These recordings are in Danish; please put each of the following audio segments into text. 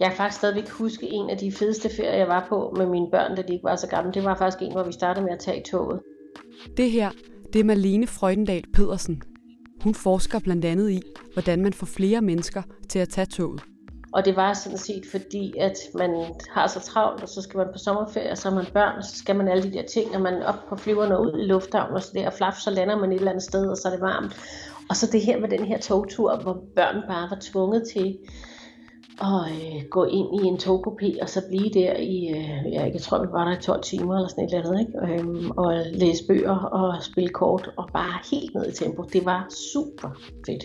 Jeg kan faktisk stadigvæk huske en af de fedeste ferier, jeg var på med mine børn, da de ikke var så gamle. Det var faktisk en, hvor vi startede med at tage toget. Det her, det er Marlene Freudendal Pedersen. Hun forsker blandt andet i, hvordan man får flere mennesker til at tage toget. Og det var sådan set fordi, at man har så travlt, og så skal man på sommerferie, og så har man børn, og så skal man alle de der ting, og man er op på flyverne ud i lufthavnen, og så der flaf, så lander man et eller andet sted, og så er det varmt. Og så det her med den her togtur, hvor børn bare var tvunget til at øh, gå ind i en togkopé og så blive der i, øh, ja, jeg tror vi var der i 12 timer eller sådan et eller andet, ikke? Øhm, og læse bøger og spille kort og bare helt ned i tempo. Det var super fedt.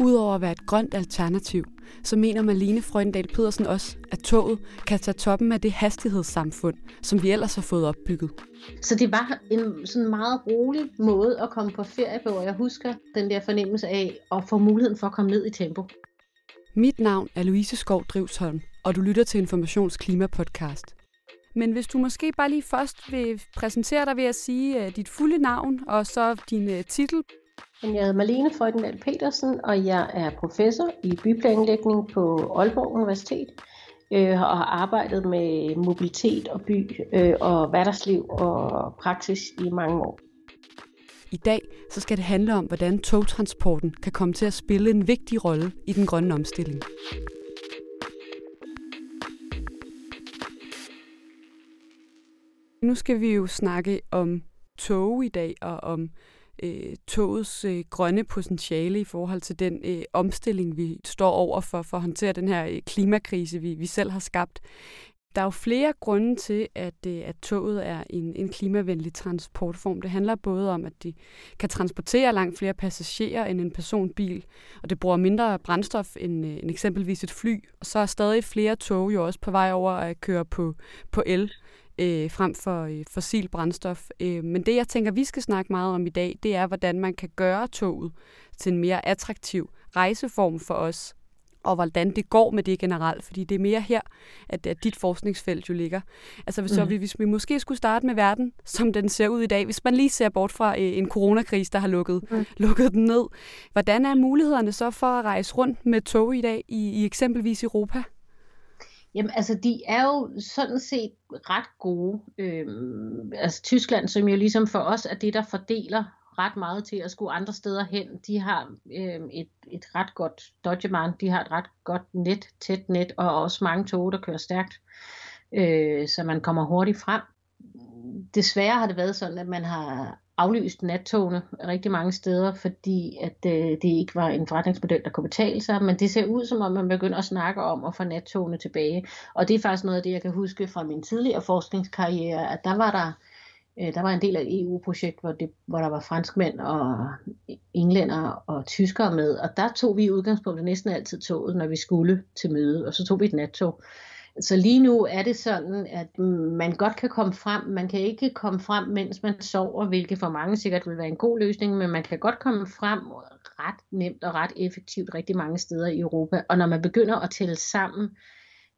Udover at være et grønt alternativ, så mener Malene Frøndal Pedersen også, at toget kan tage toppen af det hastighedssamfund, som vi ellers har fået opbygget. Så det var en sådan meget rolig måde at komme på ferie på, og jeg husker den der fornemmelse af at få muligheden for at komme ned i tempo. Mit navn er Louise Skov Drivsholm, og du lytter til Informations Klimapodcast. Men hvis du måske bare lige først vil præsentere dig ved at sige uh, dit fulde navn og så din uh, titel. Jeg hedder Malene Freudendal Petersen, og jeg er professor i byplanlægning på Aalborg Universitet øh, og har arbejdet med mobilitet og by øh, og hverdagsliv og praksis i mange år. I dag så skal det handle om, hvordan togtransporten kan komme til at spille en vigtig rolle i den grønne omstilling. Nu skal vi jo snakke om tog i dag og om øh, togets øh, grønne potentiale i forhold til den øh, omstilling, vi står over for, for at håndtere den her øh, klimakrise, vi, vi selv har skabt. Der er jo flere grunde til, at, øh, at toget er en, en klimavenlig transportform. Det handler både om, at de kan transportere langt flere passagerer end en personbil, og det bruger mindre brændstof end, øh, end eksempelvis et fly. Og så er stadig flere tog jo også på vej over at køre på, på el øh, frem for øh, fossil brændstof. Øh, men det, jeg tænker, vi skal snakke meget om i dag, det er, hvordan man kan gøre toget til en mere attraktiv rejseform for os og hvordan det går med det generelt, fordi det er mere her, at, at dit forskningsfelt jo ligger. Altså hvis, mm. så, hvis vi måske skulle starte med verden, som den ser ud i dag, hvis man lige ser bort fra øh, en coronakrise, der har lukket, mm. lukket den ned, hvordan er mulighederne så for at rejse rundt med tog i dag, i, i eksempelvis Europa? Jamen altså, de er jo sådan set ret gode. Øhm, altså Tyskland, som jo ligesom for os er det, der fordeler ret meget til at skulle andre steder hen. De har øh, et, et ret godt Deutsche de har et ret godt net, tæt net, og også mange tog, der kører stærkt, øh, så man kommer hurtigt frem. Desværre har det været sådan, at man har aflyst nattogene rigtig mange steder, fordi at øh, det ikke var en forretningsmodel, der kunne betale sig, men det ser ud som om, man begynder at snakke om at få nattogene tilbage. Og det er faktisk noget af det, jeg kan huske fra min tidligere forskningskarriere, at der var der Øh, der var en del af et EU-projekt, hvor, det, hvor der var franskmænd og englænder og tyskere med, og der tog vi i udgangspunktet næsten altid toget, når vi skulle til møde, og så tog vi et nattog. Så lige nu er det sådan, at man godt kan komme frem. Man kan ikke komme frem, mens man sover, hvilket for mange sikkert vil være en god løsning, men man kan godt komme frem ret nemt og ret effektivt rigtig mange steder i Europa. Og når man begynder at tælle sammen,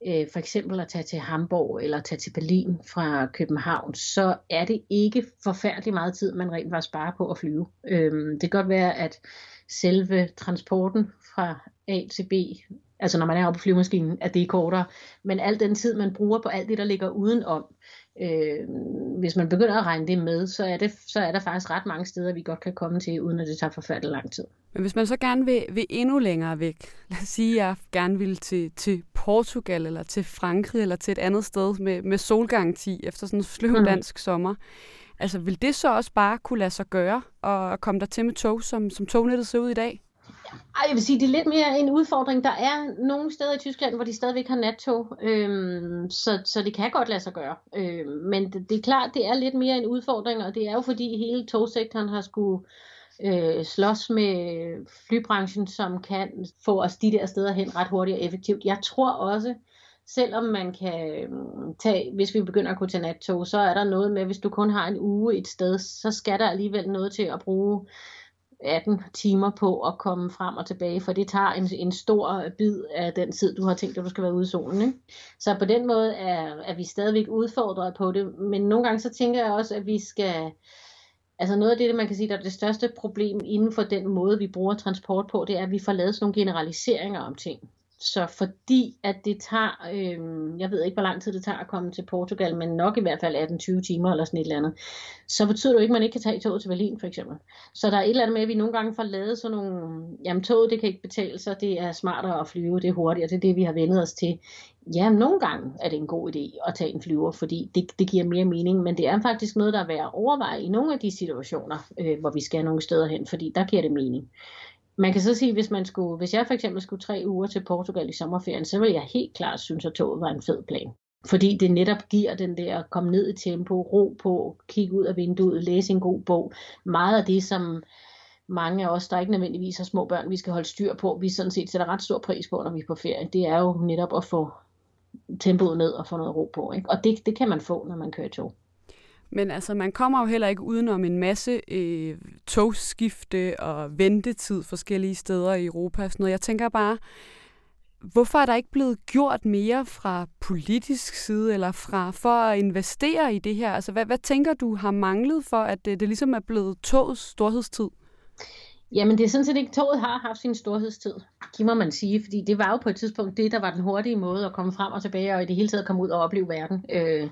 øh, for eksempel at tage til Hamburg eller tage til Berlin fra København, så er det ikke forfærdelig meget tid, man rent faktisk sparer på at flyve. Øh, det kan godt være, at selve transporten fra A til B, altså når man er oppe på flyvemaskinen, at det er kortere, men al den tid, man bruger på alt det, der ligger udenom, øh, hvis man begynder at regne det med, så er, det, så er der faktisk ret mange steder, vi godt kan komme til, uden at det tager forfærdelig lang tid. Men hvis man så gerne vil, vil endnu længere væk, lad os sige, at jeg gerne vil til, til Portugal, eller til Frankrig, eller til et andet sted med, med solgaranti efter sådan en sløv mm. dansk sommer, altså vil det så også bare kunne lade sig gøre, og komme der til med tog, som, som tognettet ser ud i dag? Ej, jeg vil sige, det er lidt mere en udfordring. Der er nogle steder i Tyskland, hvor de stadigvæk har nattog, øhm, så, så det kan godt lade sig gøre. Øhm, men det, det er klart, det er lidt mere en udfordring, og det er jo fordi hele togsektoren har skulle øh, slås med flybranchen, som kan få os de der steder hen ret hurtigt og effektivt. Jeg tror også, selvom man kan øhm, tage, hvis vi begynder at kunne tage nattog, så er der noget med, hvis du kun har en uge et sted, så skal der alligevel noget til at bruge 18 timer på at komme frem og tilbage, for det tager en, en stor bid af den tid, du har tænkt, at du skal være ude i solen. Ikke? Så på den måde er, er vi stadigvæk udfordret på det, men nogle gange så tænker jeg også, at vi skal Altså noget af det, man kan sige, der er det største problem inden for den måde, vi bruger transport på, det er, at vi får lavet sådan nogle generaliseringer om ting. Så fordi at det tager, øh, jeg ved ikke, hvor lang tid det tager at komme til Portugal, men nok i hvert fald 18-20 timer eller sådan et eller andet, så betyder det jo ikke, at man ikke kan tage toget til Berlin for eksempel. Så der er et eller andet med, at vi nogle gange får lavet sådan nogle, jamen toget det kan ikke betale sig, det er smartere at flyve, det er hurtigere, det er det, vi har vendet os til. Ja, nogle gange er det en god idé at tage en flyver, fordi det, det giver mere mening, men det er faktisk noget, der er værd at overveje i nogle af de situationer, øh, hvor vi skal nogle steder hen, fordi der giver det mening. Man kan så sige, hvis man skulle, hvis jeg for eksempel skulle tre uger til Portugal i sommerferien, så ville jeg helt klart synes, at toget var en fed plan. Fordi det netop giver den der at komme ned i tempo, ro på, kigge ud af vinduet, læse en god bog. Meget af det, som mange af os, der ikke nødvendigvis har små børn, vi skal holde styr på, vi sådan set sætter ret stor pris på, når vi er på ferie, det er jo netop at få tempoet ned og få noget ro på. Ikke? Og det, det kan man få, når man kører tog. Men altså, man kommer jo heller ikke udenom en masse øh, togskifte og ventetid forskellige steder i Europa. Og sådan noget. Jeg tænker bare, hvorfor er der ikke blevet gjort mere fra politisk side eller fra for at investere i det her? Altså, hvad, hvad tænker du har manglet for, at det, det ligesom er blevet togets storhedstid? Jamen det er sådan set ikke, toget har haft sin storhedstid, det må man sige, fordi det var jo på et tidspunkt det, der var den hurtige måde at komme frem og tilbage, og i det hele taget komme ud og opleve verden. Øh,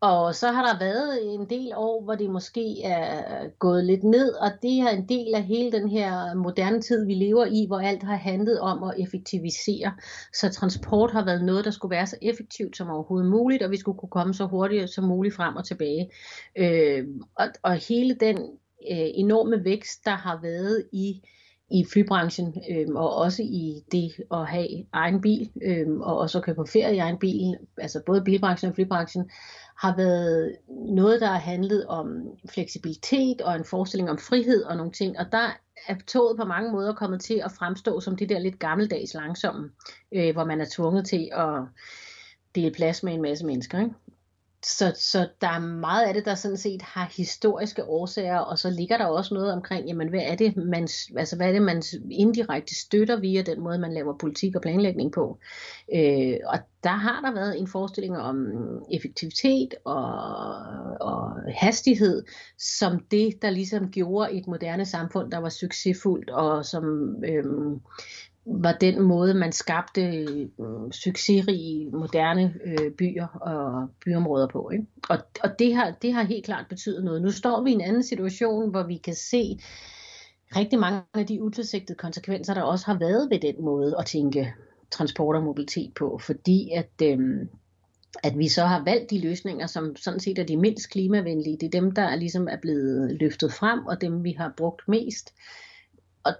og så har der været en del år, hvor det måske er gået lidt ned, og det er en del af hele den her moderne tid, vi lever i, hvor alt har handlet om at effektivisere. Så transport har været noget, der skulle være så effektivt som overhovedet muligt, og vi skulle kunne komme så hurtigt som muligt frem og tilbage. Øh, og, og hele den øh, enorme vækst, der har været i i flybranchen, øh, og også i det at have egen bil, øh, og også at køre på ferie i egen bil, altså både bilbranchen og flybranchen, har været noget, der har handlet om fleksibilitet og en forestilling om frihed og nogle ting. Og der er toget på mange måder kommet til at fremstå som det der lidt gammeldags langsomme, øh, hvor man er tvunget til at dele plads med en masse mennesker. Ikke? Så, så der er meget af det, der sådan set har historiske årsager, og så ligger der også noget omkring, jamen hvad er det, man, altså, hvad er det, man indirekte støtter via den måde, man laver politik og planlægning på. Øh, og der har der været en forestilling om effektivitet og, og hastighed, som det, der ligesom gjorde et moderne samfund, der var succesfuldt, og som øh, var den måde, man skabte øh, succesrige, moderne øh, byer og byområder på. Ikke? Og, og det, har, det har helt klart betydet noget. Nu står vi i en anden situation, hvor vi kan se rigtig mange af de utilsigtede konsekvenser, der også har været ved den måde at tænke transport og mobilitet på, fordi at, øh, at vi så har valgt de løsninger, som sådan set er de mindst klimavenlige. Det er dem, der er ligesom er blevet løftet frem, og dem vi har brugt mest. Og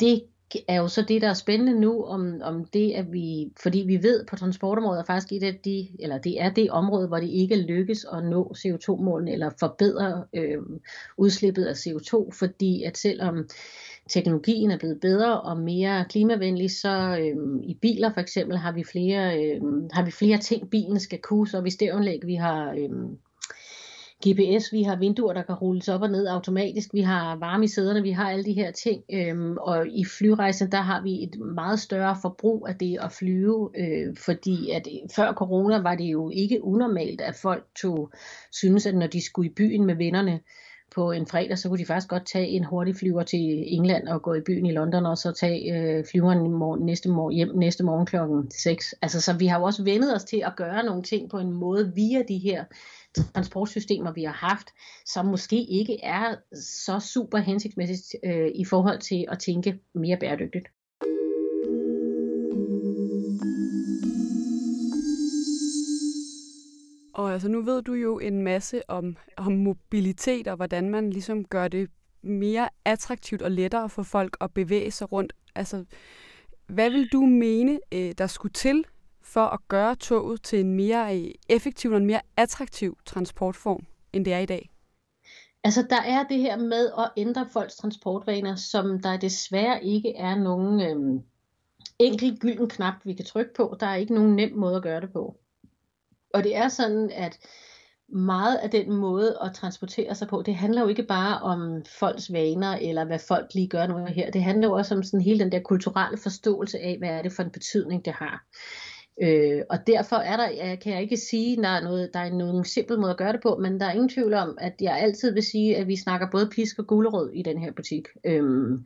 det er jo så det, der er spændende nu, om, om det, at vi, fordi vi ved på transportområdet er faktisk et af de, eller det er det område, hvor det ikke lykkes at nå CO2-målene, eller forbedre øh, udslippet af CO2, fordi at selvom teknologien er blevet bedre og mere klimavenlig, så øh, i biler for eksempel har vi flere, øh, har vi flere ting, bilen skal kunne, så hvis stævnlæg, vi har øh, GPS, vi har vinduer, der kan rulles op og ned automatisk, vi har varme i sæderne, vi har alle de her ting, øhm, og i flyrejsen, der har vi et meget større forbrug af det at flyve, øh, fordi at øh, før corona var det jo ikke unormalt, at folk tog, synes, at når de skulle i byen med vennerne, på en fredag, så kunne de faktisk godt tage en hurtig flyver til England og gå i byen i London, og så tage øh, flyveren i morgen, næste morgen, hjem næste morgen klokken 6. Altså, så vi har jo også vendet os til at gøre nogle ting på en måde via de her transportsystemer, vi har haft, som måske ikke er så super hensigtsmæssigt øh, i forhold til at tænke mere bæredygtigt. Og altså, nu ved du jo en masse om, om mobilitet og hvordan man ligesom gør det mere attraktivt og lettere for folk at bevæge sig rundt. Altså, hvad vil du mene, øh, der skulle til for at gøre toget til en mere øh, effektiv og en mere attraktiv transportform, end det er i dag? Altså, der er det her med at ændre folks transportvaner, som der desværre ikke er nogen øhm, enkelt gylden knap, vi kan trykke på. Der er ikke nogen nem måde at gøre det på. Og det er sådan, at meget af den måde at transportere sig på, det handler jo ikke bare om folks vaner, eller hvad folk lige gør nu her. Det handler jo også om sådan hele den der kulturelle forståelse af, hvad er det for en betydning, det har. Øh, og derfor er der, kan jeg ikke sige, at der er, noget, der er nogen simpel måde at gøre det på, men der er ingen tvivl om, at jeg altid vil sige, at vi snakker både pisk og gulerod i den her butik. Øhm,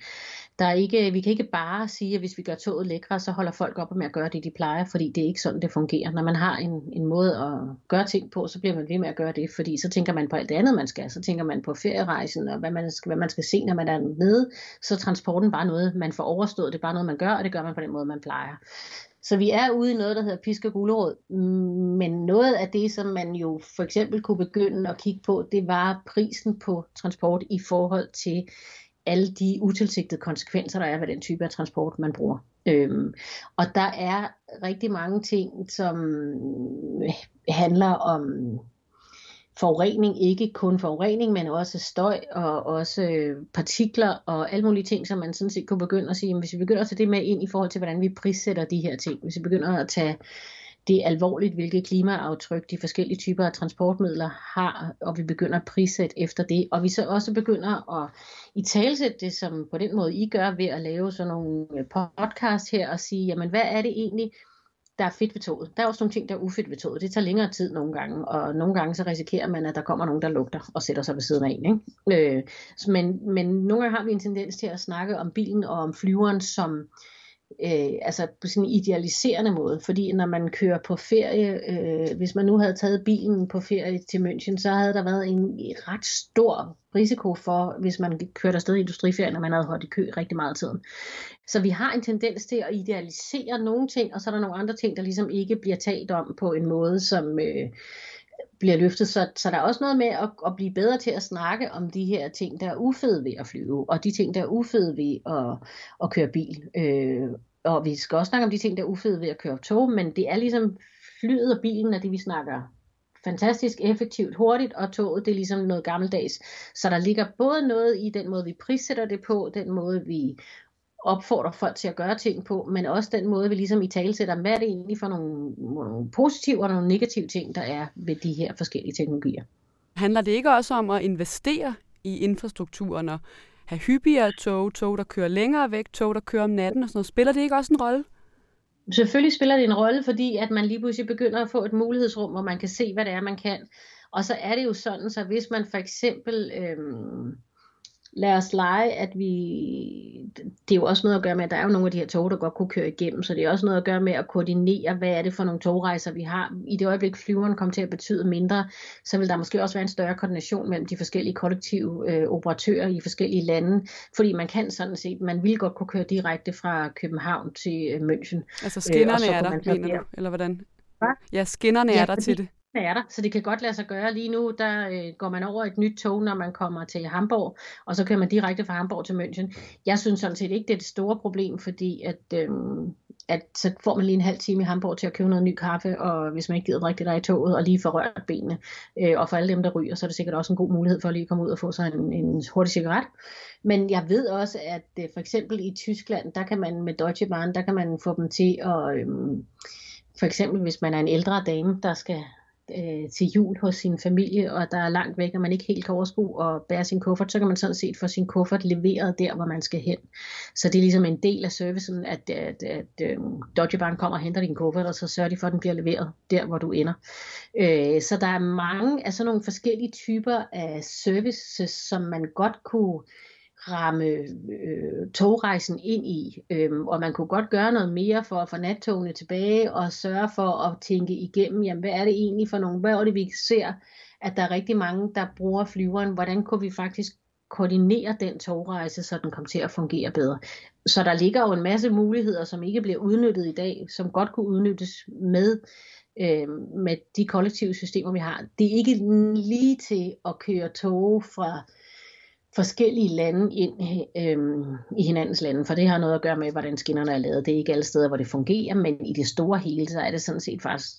der er ikke, vi kan ikke bare sige, at hvis vi gør toget lækre, så holder folk op med at gøre det, de plejer, fordi det er ikke sådan, det fungerer. Når man har en, en måde at gøre ting på, så bliver man ved med at gøre det, fordi så tænker man på alt det andet, man skal. Så tænker man på ferierejsen, og hvad man skal, hvad man skal se, når man er nede. Så er transporten bare noget, man får overstået. Det er bare noget, man gør, og det gør man på den måde, man plejer. Så vi er ude i noget, der hedder pisk og gulerod. Men noget af det, som man jo for eksempel kunne begynde at kigge på, det var prisen på transport i forhold til alle de utilsigtede konsekvenser, der er ved den type af transport, man bruger. Øhm, og der er rigtig mange ting, som øh, handler om forurening, ikke kun forurening, men også støj og også øh, partikler og alle mulige ting, som man sådan set kunne begynde at sige, hvis vi begynder at tage det med ind i forhold til, hvordan vi prissætter de her ting, hvis vi begynder at tage det er alvorligt, hvilke klimaaftryk de forskellige typer af transportmidler har, og vi begynder at prissætte efter det. Og vi så også begynder at i talsætte det, som på den måde I gør, ved at lave sådan nogle øh, podcast her og sige, jamen hvad er det egentlig, der er fedt ved toget. Der er også nogle ting, der er ufedt ved toget. Det tager længere tid nogle gange, og nogle gange så risikerer man, at der kommer nogen, der lugter og sætter sig ved siden af en. Ikke? Øh, men, men nogle gange har vi en tendens til at snakke om bilen og om flyveren som øh, Øh, altså på sådan en idealiserende måde, fordi når man kører på ferie, øh, hvis man nu havde taget bilen på ferie til München, så havde der været en ret stor risiko for, hvis man kørte afsted i industriferien, når man havde holdt i kø rigtig meget tiden. Så vi har en tendens til at idealisere nogle ting, og så er der nogle andre ting, der ligesom ikke bliver talt om på en måde, som, øh, bliver løftet. Så, så der er også noget med at, at blive bedre til at snakke om de her ting, der er ufede ved at flyve, og de ting, der er ufede ved at, at køre bil. Øh, og vi skal også snakke om de ting, der er ufede ved at køre tog, men det er ligesom flyet og bilen er det, vi snakker fantastisk effektivt, hurtigt, og toget det er ligesom noget gammeldags. Så der ligger både noget i den måde, vi prissætter det på, den måde, vi opfordrer folk til at gøre ting på, men også den måde, vi ligesom i tale sætter, hvad er det egentlig for nogle, nogle positive og nogle negative ting, der er ved de her forskellige teknologier. Handler det ikke også om at investere i infrastrukturen og have hyppigere tog, tog, der kører længere væk, tog, der kører om natten og sådan noget? Spiller det ikke også en rolle? Selvfølgelig spiller det en rolle, fordi at man lige pludselig begynder at få et mulighedsrum, hvor man kan se, hvad det er, man kan. Og så er det jo sådan, så hvis man for eksempel øhm, lad os lege, at vi, det er jo også noget at gøre med, at der er jo nogle af de her tog, der godt kunne køre igennem, så det er også noget at gøre med at koordinere, hvad er det for nogle togrejser, vi har. I det øjeblik, flyveren kommer til at betyde mindre, så vil der måske også være en større koordination mellem de forskellige kollektive øh, operatører i forskellige lande, fordi man kan sådan set, man vil godt kunne køre direkte fra København til øh, München. Altså skinnerne øh, er der, mener du, eller hvordan? Hvad? Ja, skinnerne ja, er der fordi, til det er der, så det kan godt lade sig gøre. Lige nu, der øh, går man over et nyt tog, når man kommer til Hamburg, og så kører man direkte fra Hamburg til München. Jeg synes sådan set ikke, det er det store problem, fordi at, øh, at så får man lige en halv time i Hamburg til at købe noget ny kaffe, og hvis man ikke gider rigtig der i toget, og lige få rørt benene. Øh, og for alle dem, der ryger, så er det sikkert også en god mulighed for at lige komme ud og få sig en, en hurtig cigaret. Men jeg ved også, at øh, for eksempel i Tyskland, der kan man med Deutsche Bahn, der kan man få dem til at... Øh, for eksempel hvis man er en ældre dame, der skal øh, til jul hos sin familie, og der er langt væk, og man ikke helt kan overskue og bære sin kuffert, så kan man sådan set få sin kuffert leveret der, hvor man skal hen. Så det er ligesom en del af servicen, at, at, at, øh, at uh, Dodge Bank kommer og henter din kuffert, og så sørger de for, at den bliver leveret der, hvor du ender. Øh, så der er mange af sådan nogle forskellige typer af services, som man godt kunne ramme øh, togrejsen ind i. Øhm, og man kunne godt gøre noget mere for at få nattogene tilbage og sørge for at tænke igennem, jamen hvad er det egentlig for nogle, hvad er det vi ser, at der er rigtig mange, der bruger flyveren, hvordan kunne vi faktisk koordinere den togrejse, så den kommer til at fungere bedre. Så der ligger jo en masse muligheder, som ikke bliver udnyttet i dag, som godt kunne udnyttes med øh, med de kollektive systemer, vi har. Det er ikke lige til at køre tog fra forskellige lande ind øh, i hinandens lande, for det har noget at gøre med, hvordan skinnerne er lavet. Det er ikke alle steder, hvor det fungerer, men i det store hele, så er det sådan set faktisk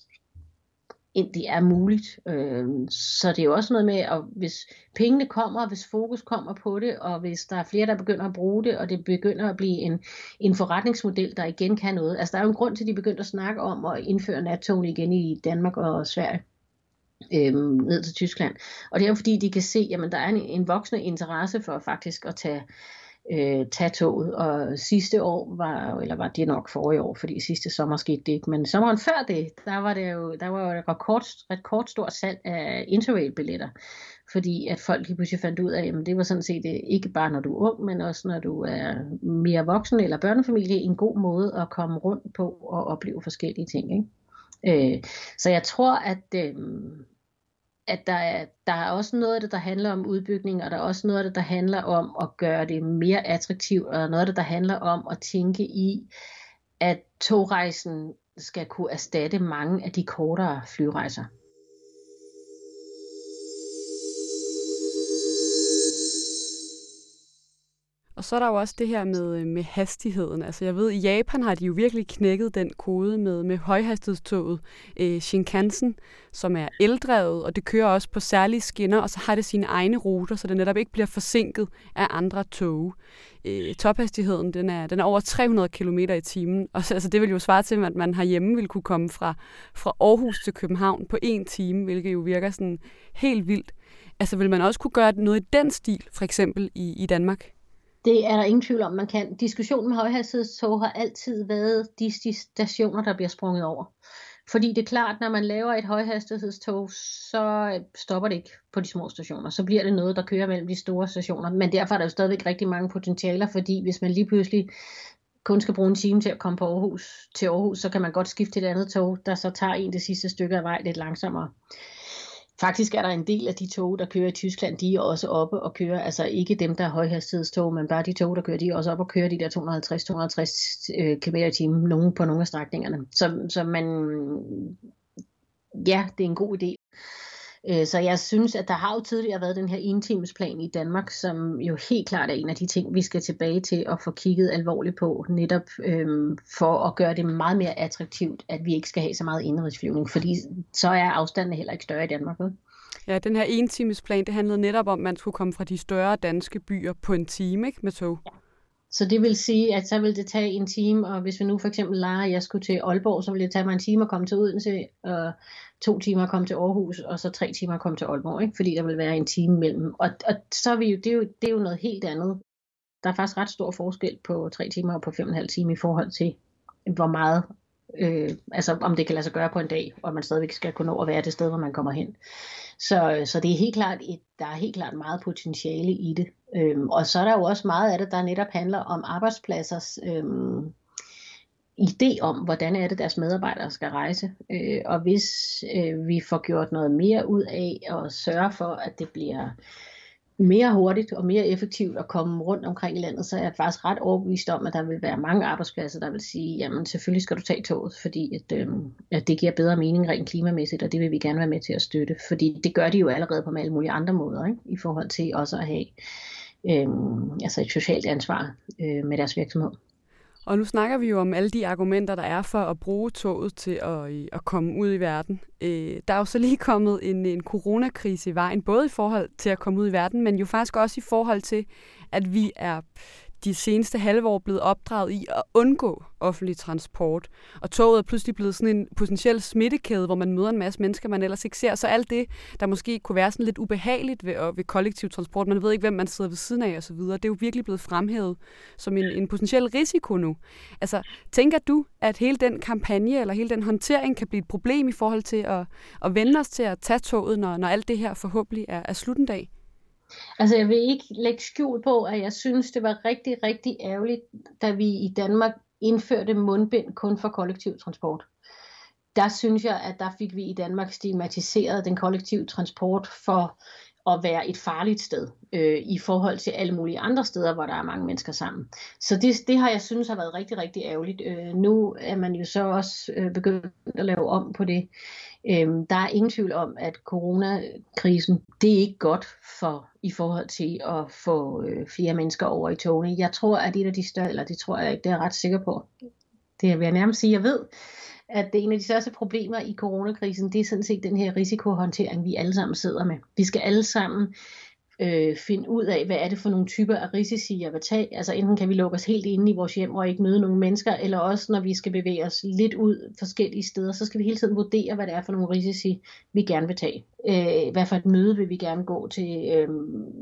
det er muligt. Øh, så det er jo også noget med, at hvis pengene kommer, hvis fokus kommer på det, og hvis der er flere, der begynder at bruge det, og det begynder at blive en, en forretningsmodel, der igen kan noget. Altså der er jo en grund til, at de begyndte at snakke om at indføre nattogene igen i Danmark og Sverige øhm, ned til Tyskland. Og det er jo fordi, de kan se, at der er en, en voksende interesse for faktisk at tage øh, tage toget. Og sidste år var, eller var det nok forrige år, fordi sidste sommer skete det ikke, men sommeren før det, der var det jo, der var jo et rekord, rekordstort salg af interrail-billetter. Fordi at folk lige pludselig fandt ud af, at det var sådan set øh, ikke bare når du er ung, men også når du er mere voksen eller børnefamilie, en god måde at komme rundt på og opleve forskellige ting. Ikke? Øh, så jeg tror, at øh, at der er, der er også noget af det, der handler om udbygning, og der er også noget af det, der handler om at gøre det mere attraktivt, og noget af det, der handler om at tænke i, at togrejsen skal kunne erstatte mange af de kortere flyrejser. Og så er der jo også det her med, øh, med hastigheden. Altså jeg ved, i Japan har de jo virkelig knækket den kode med, med højhastighedstoget øh, Shinkansen, som er eldrevet, og det kører også på særlige skinner, og så har det sine egne ruter, så det netop ikke bliver forsinket af andre tog. Øh, tophastigheden den er, den er over 300 km i timen, og så, altså, det vil jo svare til, at man herhjemme vil kunne komme fra, fra Aarhus til København på en time, hvilket jo virker sådan helt vildt. Altså vil man også kunne gøre noget i den stil, for eksempel i, i Danmark? Det er der ingen tvivl om, man kan. Diskussionen med højhastighedstog har altid været de, de stationer, der bliver sprunget over. Fordi det er klart, når man laver et højhastighedstog, så stopper det ikke på de små stationer. Så bliver det noget, der kører mellem de store stationer. Men derfor er der jo stadigvæk rigtig mange potentialer, fordi hvis man lige pludselig kun skal bruge en time til at komme på Aarhus, til Aarhus, så kan man godt skifte til et andet tog, der så tager en det sidste stykke af vej lidt langsommere. Faktisk er der en del af de tog, der kører i Tyskland, de er også oppe og kører, altså ikke dem, der er højhastighedstog, men bare de tog, der kører, de er også oppe og kører de der 250-260 øh, km i timen, nogen på nogle af strækningerne. Så, så man, ja, det er en god idé. Øh, så jeg synes, at der har jo tidligere været den her entimesplan i Danmark, som jo helt klart er en af de ting, vi skal tilbage til at få kigget alvorligt på, netop øhm, for at gøre det meget mere attraktivt, at vi ikke skal have så meget indrigsflyvning, fordi så er afstanden heller ikke større i Danmark. Ved? Ja, den her entimesplan, det handlede netop om, at man skulle komme fra de større danske byer på en time ikke, med tog. Ja. Så det vil sige, at så vil det tage en time, og hvis vi nu for eksempel leger, at jeg skulle til Aalborg, så ville det tage mig en time at komme til Odense, og to timer at komme til Aarhus, og så tre timer at komme til Aalborg, ikke? fordi der vil være en time mellem. Og, og så er vi jo, det, er jo, det er jo noget helt andet. Der er faktisk ret stor forskel på tre timer og på fem og en halv time i forhold til, hvor meget, øh, altså om det kan lade sig gøre på en dag, og man stadigvæk skal kunne nå at være det sted, hvor man kommer hen. Så, så det er helt klart et, der er helt klart meget potentiale i det. Øhm, og så er der jo også meget af det, der netop handler om arbejdspladsers øhm, idé om, hvordan er det, deres medarbejdere skal rejse. Øh, og hvis øh, vi får gjort noget mere ud af at sørge for, at det bliver mere hurtigt og mere effektivt at komme rundt omkring i landet, så er jeg faktisk ret overbevist om, at der vil være mange arbejdspladser, der vil sige, jamen selvfølgelig skal du tage toget, fordi at, øh, at det giver bedre mening rent klimamæssigt, og det vil vi gerne være med til at støtte. Fordi det gør de jo allerede på alle mulige andre måder, ikke? i forhold til også at have øh, altså et socialt ansvar øh, med deres virksomhed. Og nu snakker vi jo om alle de argumenter, der er for at bruge toget til at, øh, at komme ud i verden. Øh, der er jo så lige kommet en, en coronakrise i vejen, både i forhold til at komme ud i verden, men jo faktisk også i forhold til, at vi er de seneste halve år blevet opdraget i at undgå offentlig transport. Og toget er pludselig blevet sådan en potentiel smittekæde, hvor man møder en masse mennesker, man ellers ikke ser. Så alt det, der måske kunne være sådan lidt ubehageligt ved, ved kollektiv transport, man ved ikke, hvem man sidder ved siden af osv., det er jo virkelig blevet fremhævet som en, en potentiel risiko nu. Altså, tænker du, at hele den kampagne eller hele den håndtering kan blive et problem i forhold til at, at vende os til at tage toget, når, når alt det her forhåbentlig er, er slut en dag? Altså jeg vil ikke lægge skjul på, at jeg synes, det var rigtig, rigtig ærgerligt, da vi i Danmark indførte mundbind kun for kollektiv transport. Der synes jeg, at der fik vi i Danmark stigmatiseret den kollektive transport for at være et farligt sted øh, i forhold til alle mulige andre steder, hvor der er mange mennesker sammen. Så det, det har jeg synes har været rigtig, rigtig ærgerligt. Øh, nu er man jo så også øh, begyndt at lave om på det. Øhm, der er ingen tvivl om, at coronakrisen, det er ikke godt for i forhold til at få øh, flere mennesker over i togene. Jeg tror, at et af de større, eller det tror jeg ikke, det er jeg ret sikker på. Det vil jeg nærmest sige, jeg ved, at det er en af de største problemer i coronakrisen, det er sådan set den her risikohåndtering, vi alle sammen sidder med. Vi skal alle sammen øh, finde ud af, hvad er det for nogle typer af risici, jeg vil tage. Altså enten kan vi lukke os helt inde i vores hjem og ikke møde nogen mennesker, eller også når vi skal bevæge os lidt ud forskellige steder, så skal vi hele tiden vurdere, hvad det er for nogle risici, vi gerne vil tage. Øh, hvad for et møde vil vi gerne gå til? Øh,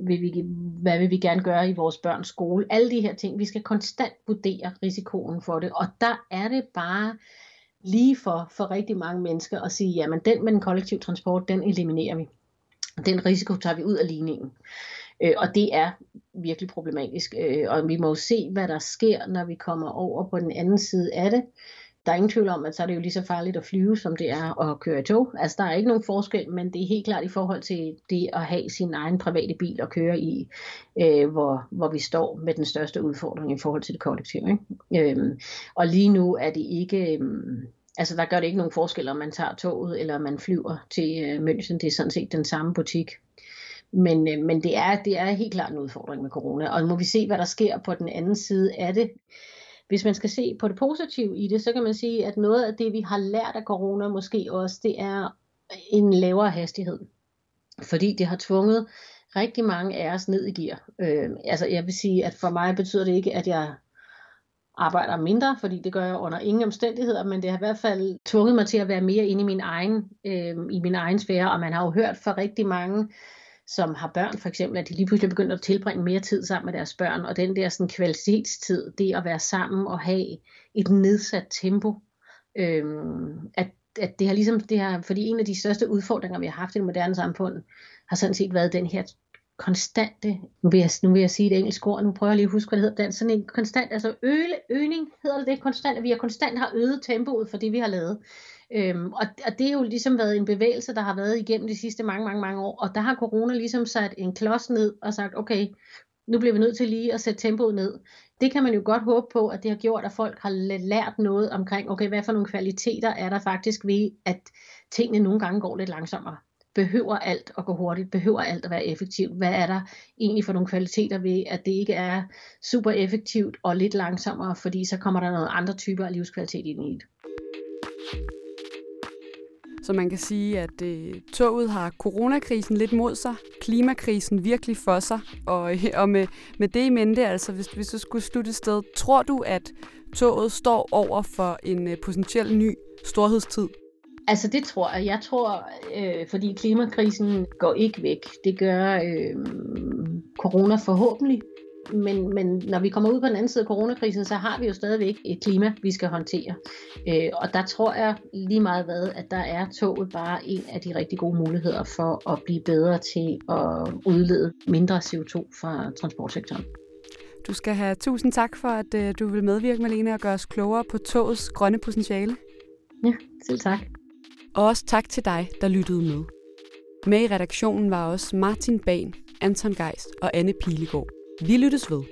vil vi, hvad vil vi gerne gøre i vores børns skole? Alle de her ting. Vi skal konstant vurdere risikoen for det, og der er det bare lige for, for rigtig mange mennesker at sige, jamen den med den kollektive transport, den eliminerer vi. Den risiko tager vi ud af ligningen. Øh, og det er virkelig problematisk. Øh, og vi må jo se, hvad der sker, når vi kommer over på den anden side af det. Der er ingen tvivl om, at så er det jo lige så farligt at flyve, som det er at køre i tog. Altså, der er ikke nogen forskel, men det er helt klart i forhold til det at have sin egen private bil at køre i, øh, hvor, hvor vi står med den største udfordring i forhold til det kollektive. Ikke? Øh, og lige nu er det ikke... Øh, Altså der gør det ikke nogen forskel, om man tager toget eller man flyver til øh, München. Det er sådan set den samme butik. Men, øh, men det, er, det er helt klart en udfordring med corona. Og må vi se, hvad der sker på den anden side af det. Hvis man skal se på det positive i det, så kan man sige, at noget af det, vi har lært af corona måske også, det er en lavere hastighed. Fordi det har tvunget rigtig mange af os ned i gear. Øh, altså jeg vil sige, at for mig betyder det ikke, at jeg arbejder mindre, fordi det gør jeg under ingen omstændigheder, men det har i hvert fald tvunget mig til at være mere inde i min egen, øh, i min egen sfære, og man har jo hørt fra rigtig mange, som har børn for eksempel, at de lige pludselig begynder at tilbringe mere tid sammen med deres børn, og den der sådan kvalitetstid, det at være sammen og have et nedsat tempo, øh, at, at det har ligesom, det har, fordi en af de største udfordringer, vi har haft i det moderne samfund, har sådan set været den her konstante, nu vil, jeg, nu vil jeg sige et engelsk ord, nu prøver jeg lige at huske, hvad det hedder den, sådan en konstant, altså øle, øgning hedder det det, konstant, at vi har konstant har øget tempoet for det, vi har lavet. Øhm, og, og det har jo ligesom været en bevægelse, der har været igennem de sidste mange, mange, mange år, og der har corona ligesom sat en klods ned og sagt, okay, nu bliver vi nødt til lige at sætte tempoet ned. Det kan man jo godt håbe på, at det har gjort, at folk har lært noget omkring, okay, hvad for nogle kvaliteter er der faktisk ved, at tingene nogle gange går lidt langsommere behøver alt at gå hurtigt, behøver alt at være effektivt. Hvad er der egentlig for nogle kvaliteter ved, at det ikke er super effektivt og lidt langsommere, fordi så kommer der noget andre typer af livskvalitet ind i det. Så man kan sige, at øh, toget har coronakrisen lidt mod sig, klimakrisen virkelig for sig, og, øh, og med, med det i mente, altså hvis, hvis du skulle slutte et sted, tror du, at toget står over for en øh, potentiel ny storhedstid? Altså det tror jeg. Jeg tror, øh, fordi klimakrisen går ikke væk. Det gør øh, corona forhåbentlig. Men, men når vi kommer ud på den anden side af coronakrisen, så har vi jo stadigvæk et klima, vi skal håndtere. Øh, og der tror jeg lige meget hvad, at der er toget bare en af de rigtig gode muligheder for at blive bedre til at udlede mindre CO2 fra transportsektoren. Du skal have tusind tak for, at øh, du vil medvirke, Malene, og gøre os klogere på togets grønne potentiale. Ja, selv tak. Og også tak til dig, der lyttede med. Med i redaktionen var også Martin Ban, Anton Geist og Anne Pilegaard. Vi lyttes ved.